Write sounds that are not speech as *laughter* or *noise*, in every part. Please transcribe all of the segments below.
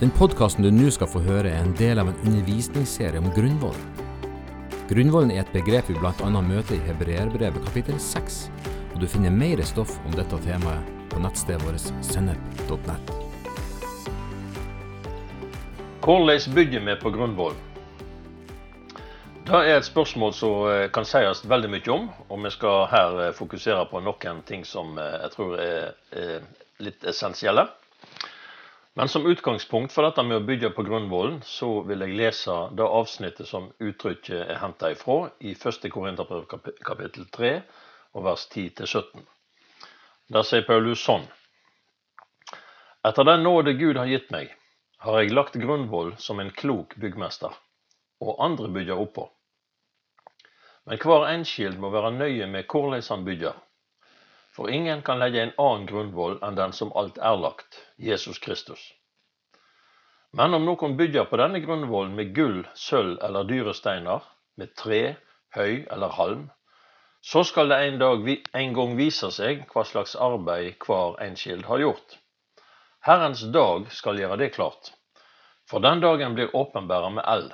Den podkasten du nå skal få høre, er en del av en undervisningsserie om grunnvollen. Grunnvollen er et begrep vi bl.a. møter i Hebreerbrevet kapittel 6, og du finner mer stoff om dette temaet på nettstedet vårt sennep.net. Hvordan bygger vi på grunnvoll? Det er et spørsmål som eh, kan sies veldig mye om, og vi skal her eh, fokusere på noen ting som eh, jeg tror er litt essensielle. Men som utgangspunkt for dette med å bygge på grunnvollen, så vil jeg lese det avsnittet som uttrykket er henta ifra i 1. Korinterbrev kapittel 3 og vers 10-17. Der sier Paulus sånn Etter den nåde Gud har gitt meg, har jeg lagt grunnvoll som en klok byggmester, og andre bygger oppå. Men hver enskild må være nøye med hvordan han bygger. For ingen kan legge en annen grunnvoll enn den som alt er lagt, Jesus Kristus. Men om noen bygger på denne grunnvollen med gull, sølv eller dyre steiner, med tre, høy eller halm, så skal det en dag en gang vise seg hva slags arbeid hver enskild har gjort. Herrens dag skal gjøre det klart, for den dagen blir åpenbæra med eld,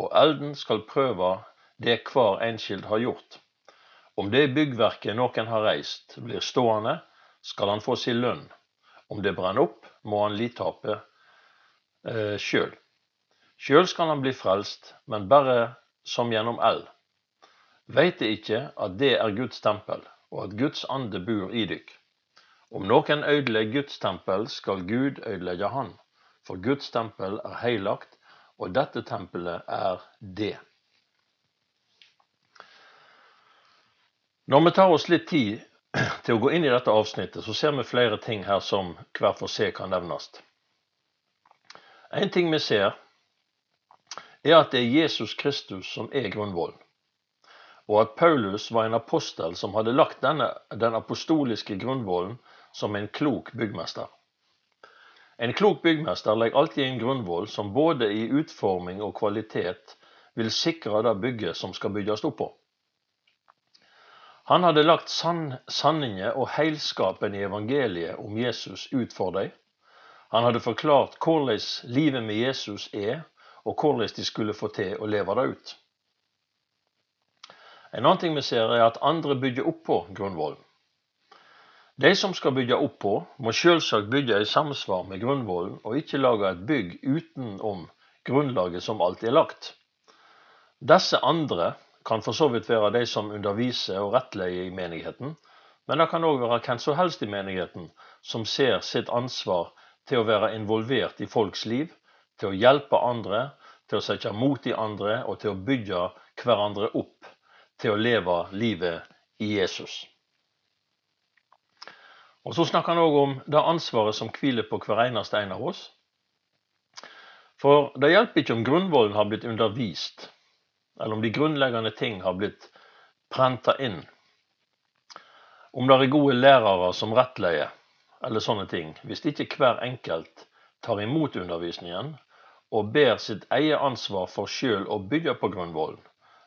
og elden skal prøve det hver enskild har gjort. Om det byggverket noen har reist, blir stående, skal han få sin lønn. Om det brenner opp, må han litape eh, sjøl. Sjøl skal han bli frelst, men bare som gjennom eld. Veit de ikke at det er Guds tempel, og at Guds ande bor i dykk? Om noen ødelegger Guds tempel, skal Gud ødelegge han, for Guds tempel er heilagt, og dette tempelet er det. Når vi tar oss litt tid til å gå inn i dette avsnittet, så ser vi flere ting her som hver for seg kan nevnes. En ting vi ser, er at det er Jesus Kristus som er grunnvollen. Og at Paulus var en apostel som hadde lagt denne, den apostoliske grunnvollen som en klok byggmester. En klok byggmester legger alltid en grunnvoll som både i utforming og kvalitet vil sikre det bygget som skal bygges opp på. Han hadde lagt sann, sanningen og heilskapen i evangeliet om Jesus ut for dem. Han hadde forklart hvordan livet med Jesus er, og hvordan de skulle få til å leve det ut. En annen ting vi ser, er at andre bygger opp på grunnvollen. De som skal bygge opp på, må selvsagt bygge i samsvar med grunnvollen, og ikke lage et bygg utenom grunnlaget som alltid er lagt. Disse andre kan for så vidt være de som underviser og rettleier i menigheten, men det kan òg være hvem som helst i menigheten som ser sitt ansvar til å være involvert i folks liv, til å hjelpe andre, til å sette mot i andre og til å bygge hverandre opp til å leve livet i Jesus. Og Så snakker han òg om det ansvaret som hviler på hver eneste en av oss. For det hjelper ikke om grunnvollen har blitt undervist, eller om de grunnleggende ting har blitt prenta inn. Om det er gode lærere som rettleier, eller sånne ting. Hvis ikke hver enkelt tar imot undervisningen og ber sitt eget ansvar for sjøl å bygge på grunnvollen,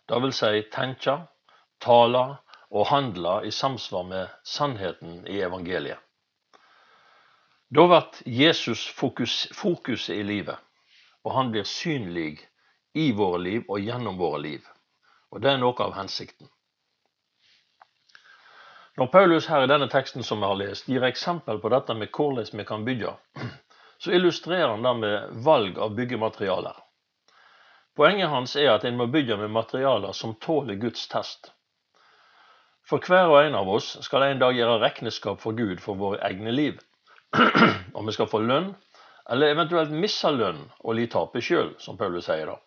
dvs. Si tenke, tale og handle i samsvar med sannheten i evangeliet. Da blir Jesus fokus, fokuset i livet, og han blir synlig i våre liv og gjennom våre liv. Og Det er noe av hensikten. Når Paulus her i denne teksten som vi har lest, gir eksempel på dette med hvordan vi kan bygge, *clears throat* så illustrerer han det med valg av byggematerialer. Poenget hans er at en må bygge med materialer som tåler Guds test. For hver og en av oss skal en dag gjøre regnskap for Gud for våre egne liv. *clears throat* Om vi skal få lønn, eller eventuelt miste lønn og li tapet sjøl, som Paulus sier da.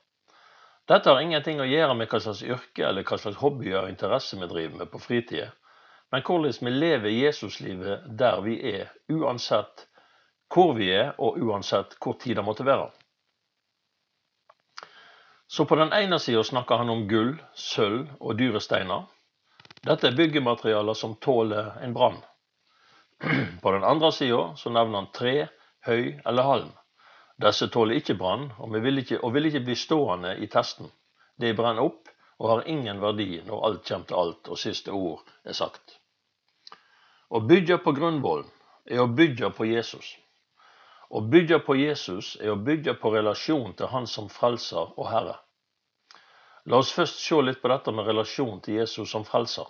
Dette har ingenting å gjøre med hva slags yrke eller hva slags hobbyer og interesser vi driver med på fritida, men hvordan vi lever Jesuslivet der vi er, uansett hvor vi er og uansett hvor tid det måtte være. Så på den ene sida snakker han om gull, sølv og dyre steiner. Dette er byggematerialer som tåler en brann. *clears throat* På den andre sida nevner han tre, høy eller halm. Disse tåler ikke brann, og vil ikke, og vil ikke bli stående i testen. De brenner opp og har ingen verdi når alt kommer til alt og siste ord er sagt. Å bygge på grunnvollen er å bygge på Jesus. Å bygge på Jesus er å bygge på relasjon til Han som frelser og Herre. La oss først se litt på dette med relasjon til Jesus som frelser.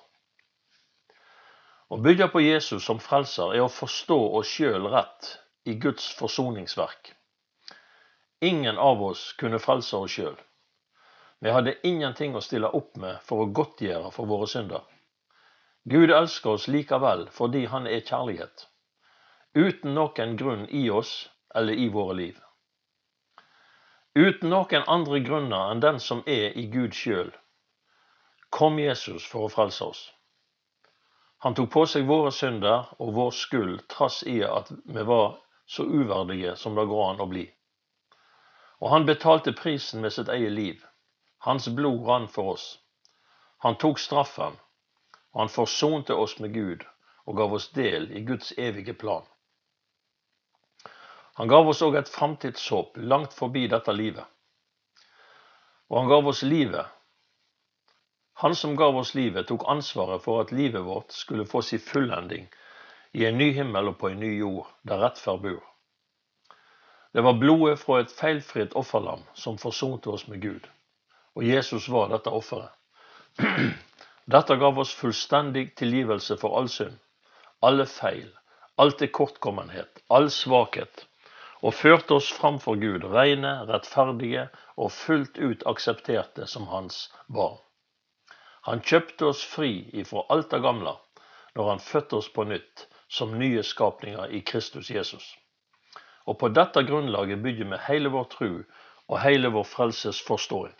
Å bygge på Jesus som frelser er å forstå oss sjøl rett i Guds forsoningsverk. Ingen av oss kunne frelse oss sjøl. Vi hadde ingenting å stille opp med for å godtgjøre for våre synder. Gud elsker oss likevel fordi Han er kjærlighet, uten noen grunn i oss eller i våre liv. Uten noen andre grunner enn den som er i Gud sjøl, kom Jesus for å frelse oss. Han tok på seg våre synder og vår skyld trass i at vi var så uverdige som det går an å bli. Og han betalte prisen med sitt eget liv. Hans blod rann for oss. Han tok straffen, og han forsonte oss med Gud og gav oss del i Guds evige plan. Han gav oss òg et framtidshåp langt forbi dette livet. Og han gav oss livet. Han som gav oss livet, tok ansvaret for at livet vårt skulle få sin fullending i en ny himmel og på en ny jord, der rettferd bor. Det var blodet fra et feilfritt offerlam som forsonte oss med Gud. Og Jesus var dette offeret. *clears throat* Dette gav oss fullstendig tilgivelse for all synd, alle feil, all tilkortkommenhet, all svakhet, og førte oss framfor Gud rene, rettferdige og fullt ut aksepterte som hans barn. Han kjøpte oss fri ifra alt det gamle når han fødte oss på nytt som nye skapninger i Kristus Jesus. Og på dette grunnlaget bygger vi hele vår tro og hele vår frelses forståing.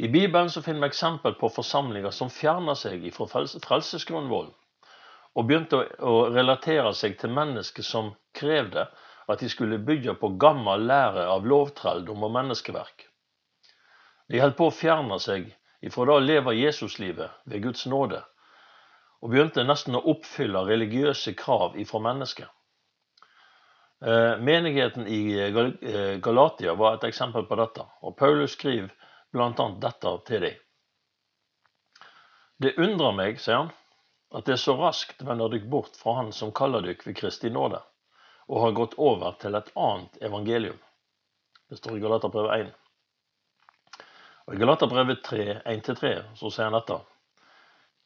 I Bibelen så finner vi eksempel på forsamlinger som fjerner seg fra frelsesgrunnvollen og begynte å relatere seg til mennesker som krevde at de skulle bygge på gammel lære av lovtrelldom og menneskeverk. De holdt på å fjerne seg ifra det å leve Jesuslivet ved Guds nåde, og begynte nesten å oppfylle religiøse krav ifra mennesker. Eh, menigheten i eh, eh, Galatia var et eksempel på dette, og Paulus skriver bl.a. dette til dem. Det undrer meg, sier han, at det så raskt vender dykk bort fra Han som kaller dykk ved Kristi nåde, og har gått over til et annet evangelium. Det står i Galaterbrevet 1. Og I Galaterbrevet 3, 1-3 så sier han dette.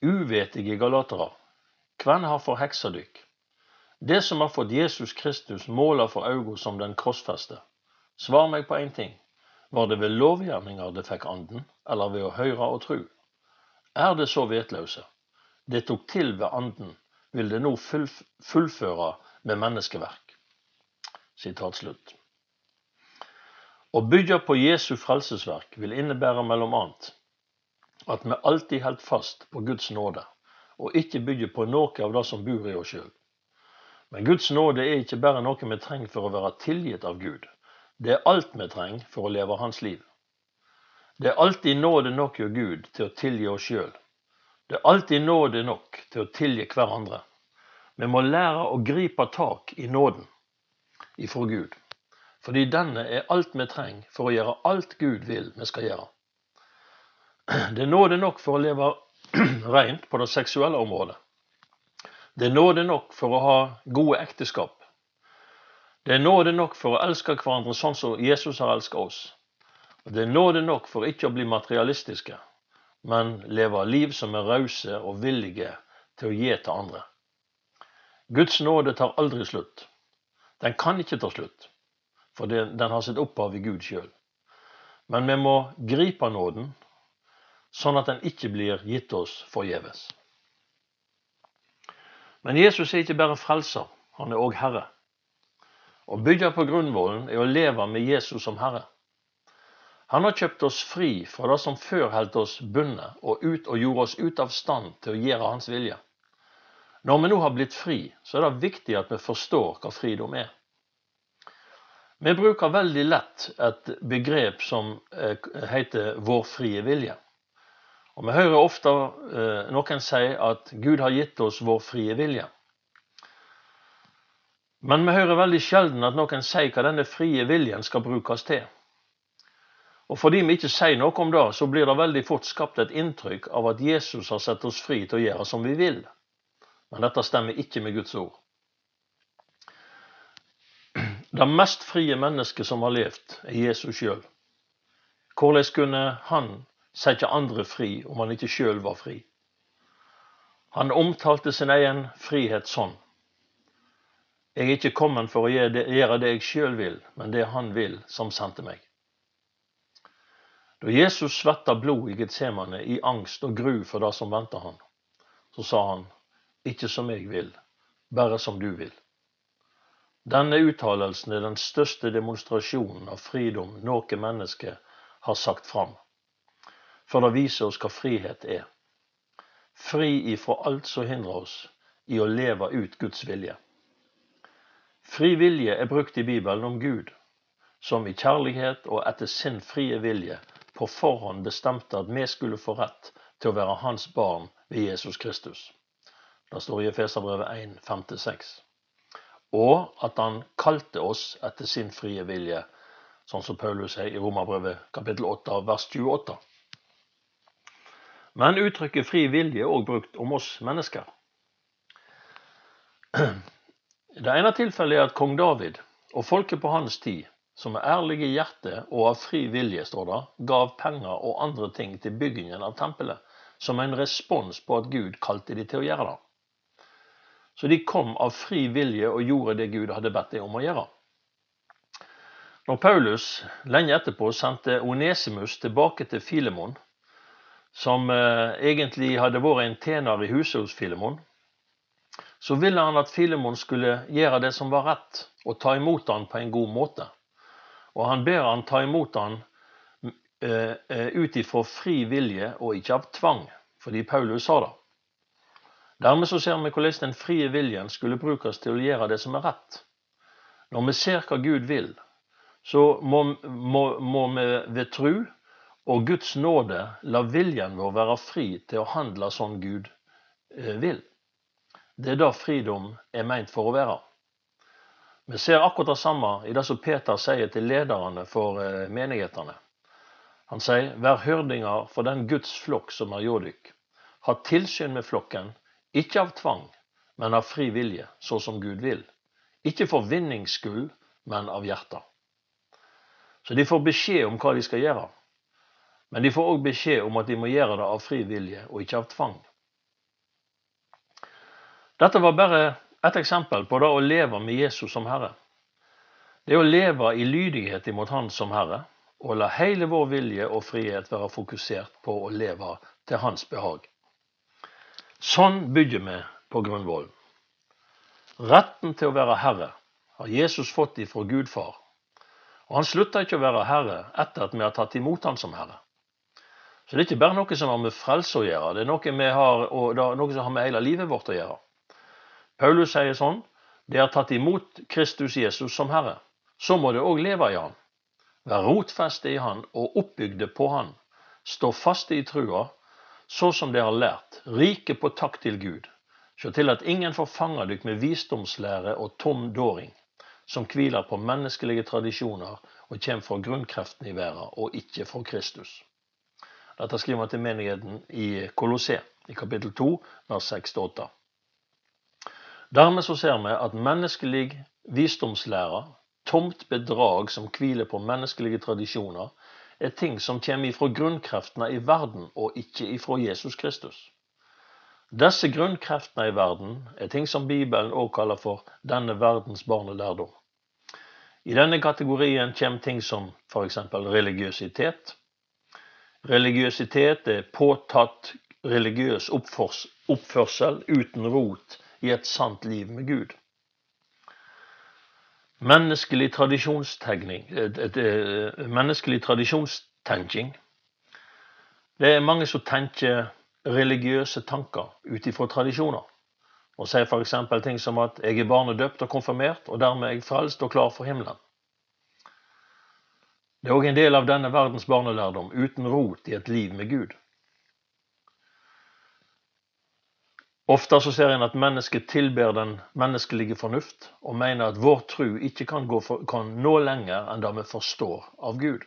Uvetige galatere, hvem har forheksa dykk? Det som har fått Jesus Kristus måla for auga som den krossfeste. Svar meg på én ting. Var det ved lovgjerninger det fikk anden, eller ved å høre og tru? Er det så vetløse? Det tok til ved anden, vil det nå fullføre med menneskeverk. Sitat slutt. Å bygge på Jesu frelsesverk vil innebære mellom annet at vi alltid holder fast på Guds nåde, og ikke bygger på noe av det som bor i oss sjøl. Men Guds nåde er ikke bare noe vi trenger for å være tilgitt av Gud. Det er alt vi trenger for å leve hans liv. Det er alltid nåde nok hos Gud til å tilgi oss sjøl. Det er alltid nåde nok til å tilgi hverandre. Vi må lære å gripe tak i nåden ifra Gud. Fordi denne er alt vi trenger for å gjøre alt Gud vil vi skal gjøre. Det er nåde nok for å leve *clears throat* rent på det seksuelle området. Det er nåde nok for å ha gode ekteskap. Det er nåde nok for å elske hverandre sånn som Jesus har elsket oss. Og Det er nåde nok for ikke å bli materialistiske, men leve liv som er rause og villige til å gi til andre. Guds nåde tar aldri slutt. Den kan ikke ta slutt, for den har sitt opphav i Gud sjøl. Men vi må gripe nåden, sånn at den ikke blir gitt oss forgjeves. Men Jesus er ikke bare frelser, han er òg Herre. Å bygge på grunnvollen er å leve med Jesus som Herre. Han har kjøpt oss fri fra det som før holdt oss bundet, og, ut, og gjorde oss ut av stand til å gjøre Hans vilje. Når vi nå har blitt fri, så er det viktig at vi forstår hva fridom er. Vi bruker veldig lett et begrep som eh, heter 'vår frie vilje'. Og Vi hører ofte eh, noen si at Gud har gitt oss vår frie vilje. Men vi hører veldig sjelden at noen sier hva denne frie viljen skal brukes til. Og Fordi vi ikke sier noe om det, så blir det veldig fort skapt et inntrykk av at Jesus har sett oss fri til å gjøre som vi vil. Men dette stemmer ikke med Guds ord. *clears throat* Det mest frie mennesket som har levd, er Jesus sjøl. Hvordan kunne han sette andre fri om han ikke sjøl var fri? Han omtalte sin egen frihet sånn. Jeg er ikke kommet for å gjøre det jeg sjøl vil, men det han vil, som sendte meg. Da Jesus svetta blod i Getsemane i angst og gru for det som venta han, så sa han, ikke som jeg vil, bare som du vil. Denne uttalelsen er den største demonstrasjonen av fridom noe menneske har sagt fram. For det viser oss hva frihet er. Fri ifra alt som hindrer oss i å leve ut Guds vilje. Fri vilje er brukt i Bibelen om Gud, som i kjærlighet og etter sin frie vilje på forhånd bestemte at vi skulle få rett til å være hans barn ved Jesus Kristus. Det står i Efeserbrevet 1, 5-6 og at han kalte oss etter sin frie vilje, sånn som Paulus sier i Romerbrevet kapittel 8 vers 28. Men uttrykket fri vilje er òg brukt om oss mennesker. *clears throat* Det ene tilfellet er at kong David og folket på hans tid, som er ærlige i hjertet og av fri vilje, står det, gav penger og andre ting til byggingen av tempelet, som en respons på at Gud kalte de til å gjøre det. Så de kom av fri vilje og gjorde det Gud hadde bedt dem om å gjøre. Når Paulus lenge etterpå sendte Onesimus tilbake til Filemon, som eh, egentlig hadde vært en tjener i huset hos Filemon, så ville han at Filemon skulle gjøre det som var rett, og ta imot han på en god måte. Og han ber han ta imot han eh, eh ut ifra fri vilje og ikke av tvang, fordi Paulus sa det. Dermed så ser vi hvordan den frie viljen skulle brukes til å gjøre det som er rett. Når vi ser hva Gud vil, så må, må, må vi ved tru og Guds nåde la viljen vår være fri til å handle sånn Gud eh, vil. Det er da fridom er meint for å være. Vi ser akkurat det samme i det som Peter sier til lederne for eh, menighetene. Han sier, vær hyrdinger for den Guds flokk som er hjå dykk. Ha tilsyn med flokken, ikke av tvang, men av fri vilje, så som Gud vil. Ikke for vinnings skyld, men av hjertet. Så de får beskjed om hva de skal gjøre. Men de får òg beskjed om at de må gjøre det av fri vilje og ikke av tvang. Dette var bare et eksempel på det å leve med Jesus som Herre. Det å leve i lydighet imot Han som Herre, og la hele vår vilje og frihet være fokusert på å leve til Hans behag. Sånn bygger vi på grunnvollen. Retten til å være herre har Jesus fått ifra Gud far. Og han slutta ikke å være herre etter at vi har tatt imot han som herre. Så det er ikke bare noe som har med frelse å gjøre, det er noe, vi har, og det er noe som har med hele livet vårt å gjøre. Paulus sier sånn det har tatt imot Kristus Jesus som Herre. Så må det òg leve i Han. Være rotfeste i Han og oppbygde på Han. Stå faste i trua så som de har lært, rike på takk til Gud. Se til at ingen får fanga dykk med visdomslære og tom dåring, som hviler på menneskelige tradisjoner og kommer fra grunnkreften i verden, og ikke fra Kristus. Dette skriver man til menigheten i Kolossé, i kapittel 2, vers 6-8. Dermed så ser vi at menneskelig visdomslære, tomt bedrag som hviler på menneskelige tradisjoner, er ting som kommer ifra grunnkreftene i verden, og ikke ifra Jesus Kristus. Disse grunnkreftene i verden er ting som Bibelen også kaller for denne verdens barnelærdom. I denne kategorien kommer ting som f.eks. religiøsitet. Religiøsitet er påtatt religiøs oppførsel uten rot i et sant liv med Gud. Menneskelig tradisjonstegning Menneskelig tradisjonstenking. Det er mange som tenker religiøse tanker ut ifra tradisjoner. Og sier f.eks. ting som at 'jeg er barnedøpt og konfirmert, og dermed er jeg frelst og klar for himmelen'. Det er òg en del av denne verdens barnelærdom uten rot i et liv med Gud. Ofte så ser en at mennesket tilber den menneskelige fornuft, og mener at vår tro ikke kan, for, kan nå lenger enn det vi forstår av Gud.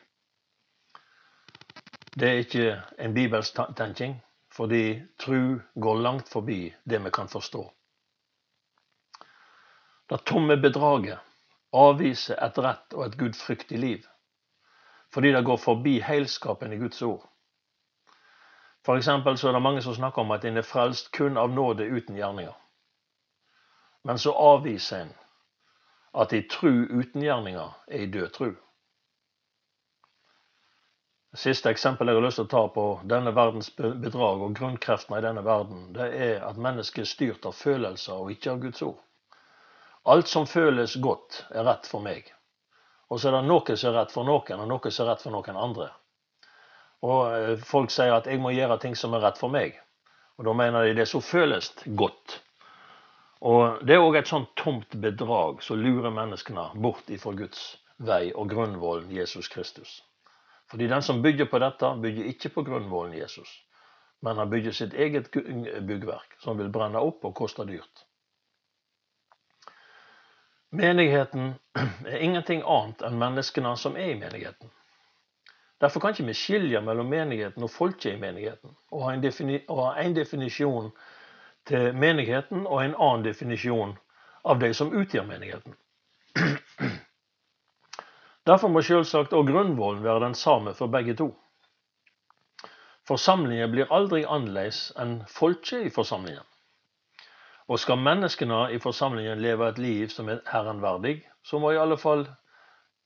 Det er ikke en bibelsk tenking, fordi tro går langt forbi det vi kan forstå. Det tomme bedraget avviser et rett og et gudfryktig liv, fordi det går forbi heilskapen i Guds ord. For eksempel så er det mange som snakker om at en er frelst kun av nåde uten gjerninger. Men så avviser en at ei tru uten gjerninger er ei død tru. Siste eksempel jeg har lyst til å ta på denne verdens bedrag og grunnkreftene i denne verden, det er at mennesket er styrt av følelser og ikke av Guds ord. Alt som føles godt, er rett for meg. Og så er det noe som er rett for noen, og noe som er rett for noen andre. Og eh, folk sier at jeg må gjøre ting som er rett for meg. Og da mener de det som føles godt. Og det er òg et sånt tomt bedrag som lurer menneskene bort ifra Guds vei og grunnvollen Jesus Kristus. Fordi den som bygger på dette, bygger ikke på grunnvollen Jesus, men han bygger sitt eget byggverk, som vil brenne opp og koste dyrt. Menigheten er ingenting annet enn menneskene som er i menigheten. Derfor kan ikke vi skilje mellom menigheten og folket i menigheten, og ha en definisjon til menigheten og en annen definisjon av de som utgjør menigheten. Derfor må selvsagt òg grunnvollen være den samme for begge to. Forsamlingen blir aldri annerledes enn folket i forsamlingen. Og skal menneskene i forsamlingen leve et liv som er Herren verdig, så må i alle fall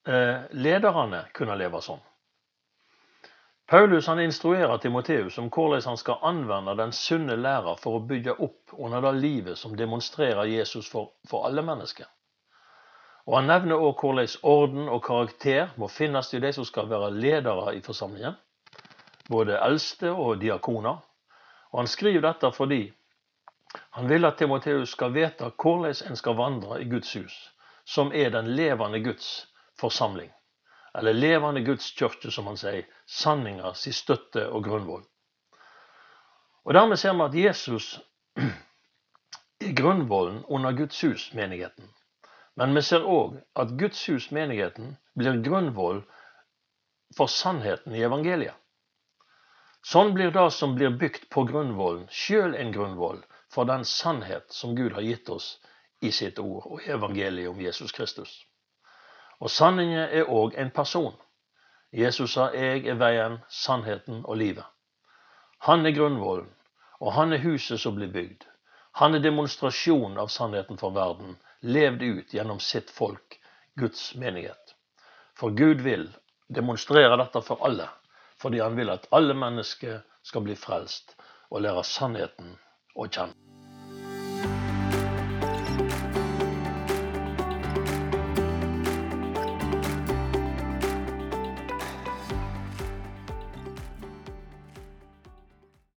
eh, lederne kunne leve sånn. Paulus han instruerer Timoteus om hvordan han skal anvende den sunne lærer for å bygge opp under det livet som demonstrerer Jesus for, for alle mennesker. Og Han nevner òg hvordan orden og karakter må finnes i de som skal være ledere i forsamlingen, både eldste og diakoner. Og Han skriver dette fordi han vil at Timoteus skal vite hvordan en skal vandre i Guds hus, som er den levende Guds forsamling. Eller levende Guds kirke, som han sier. Sanninga si støtte og grunnvoll. Og Dermed ser vi at Jesus *clears throat* er grunnvollen under Guds hus, menigheten. Men vi ser òg at Guds hus, menigheten, blir grunnvoll for sannheten i evangeliet. Sånn blir det som blir bygd på grunnvollen, sjøl en grunnvoll for den sannhet som Gud har gitt oss i sitt ord og evangeliet om Jesus Kristus. Og sanningen er òg en person. Jesus sa 'Jeg er veien, sannheten og livet'. Han er grunnvollen, og han er huset som blir bygd. Han er demonstrasjonen av sannheten for verden, levd ut gjennom sitt folk, Guds menighet. For Gud vil demonstrere dette for alle, fordi han vil at alle mennesker skal bli frelst og lære sannheten å kjenne.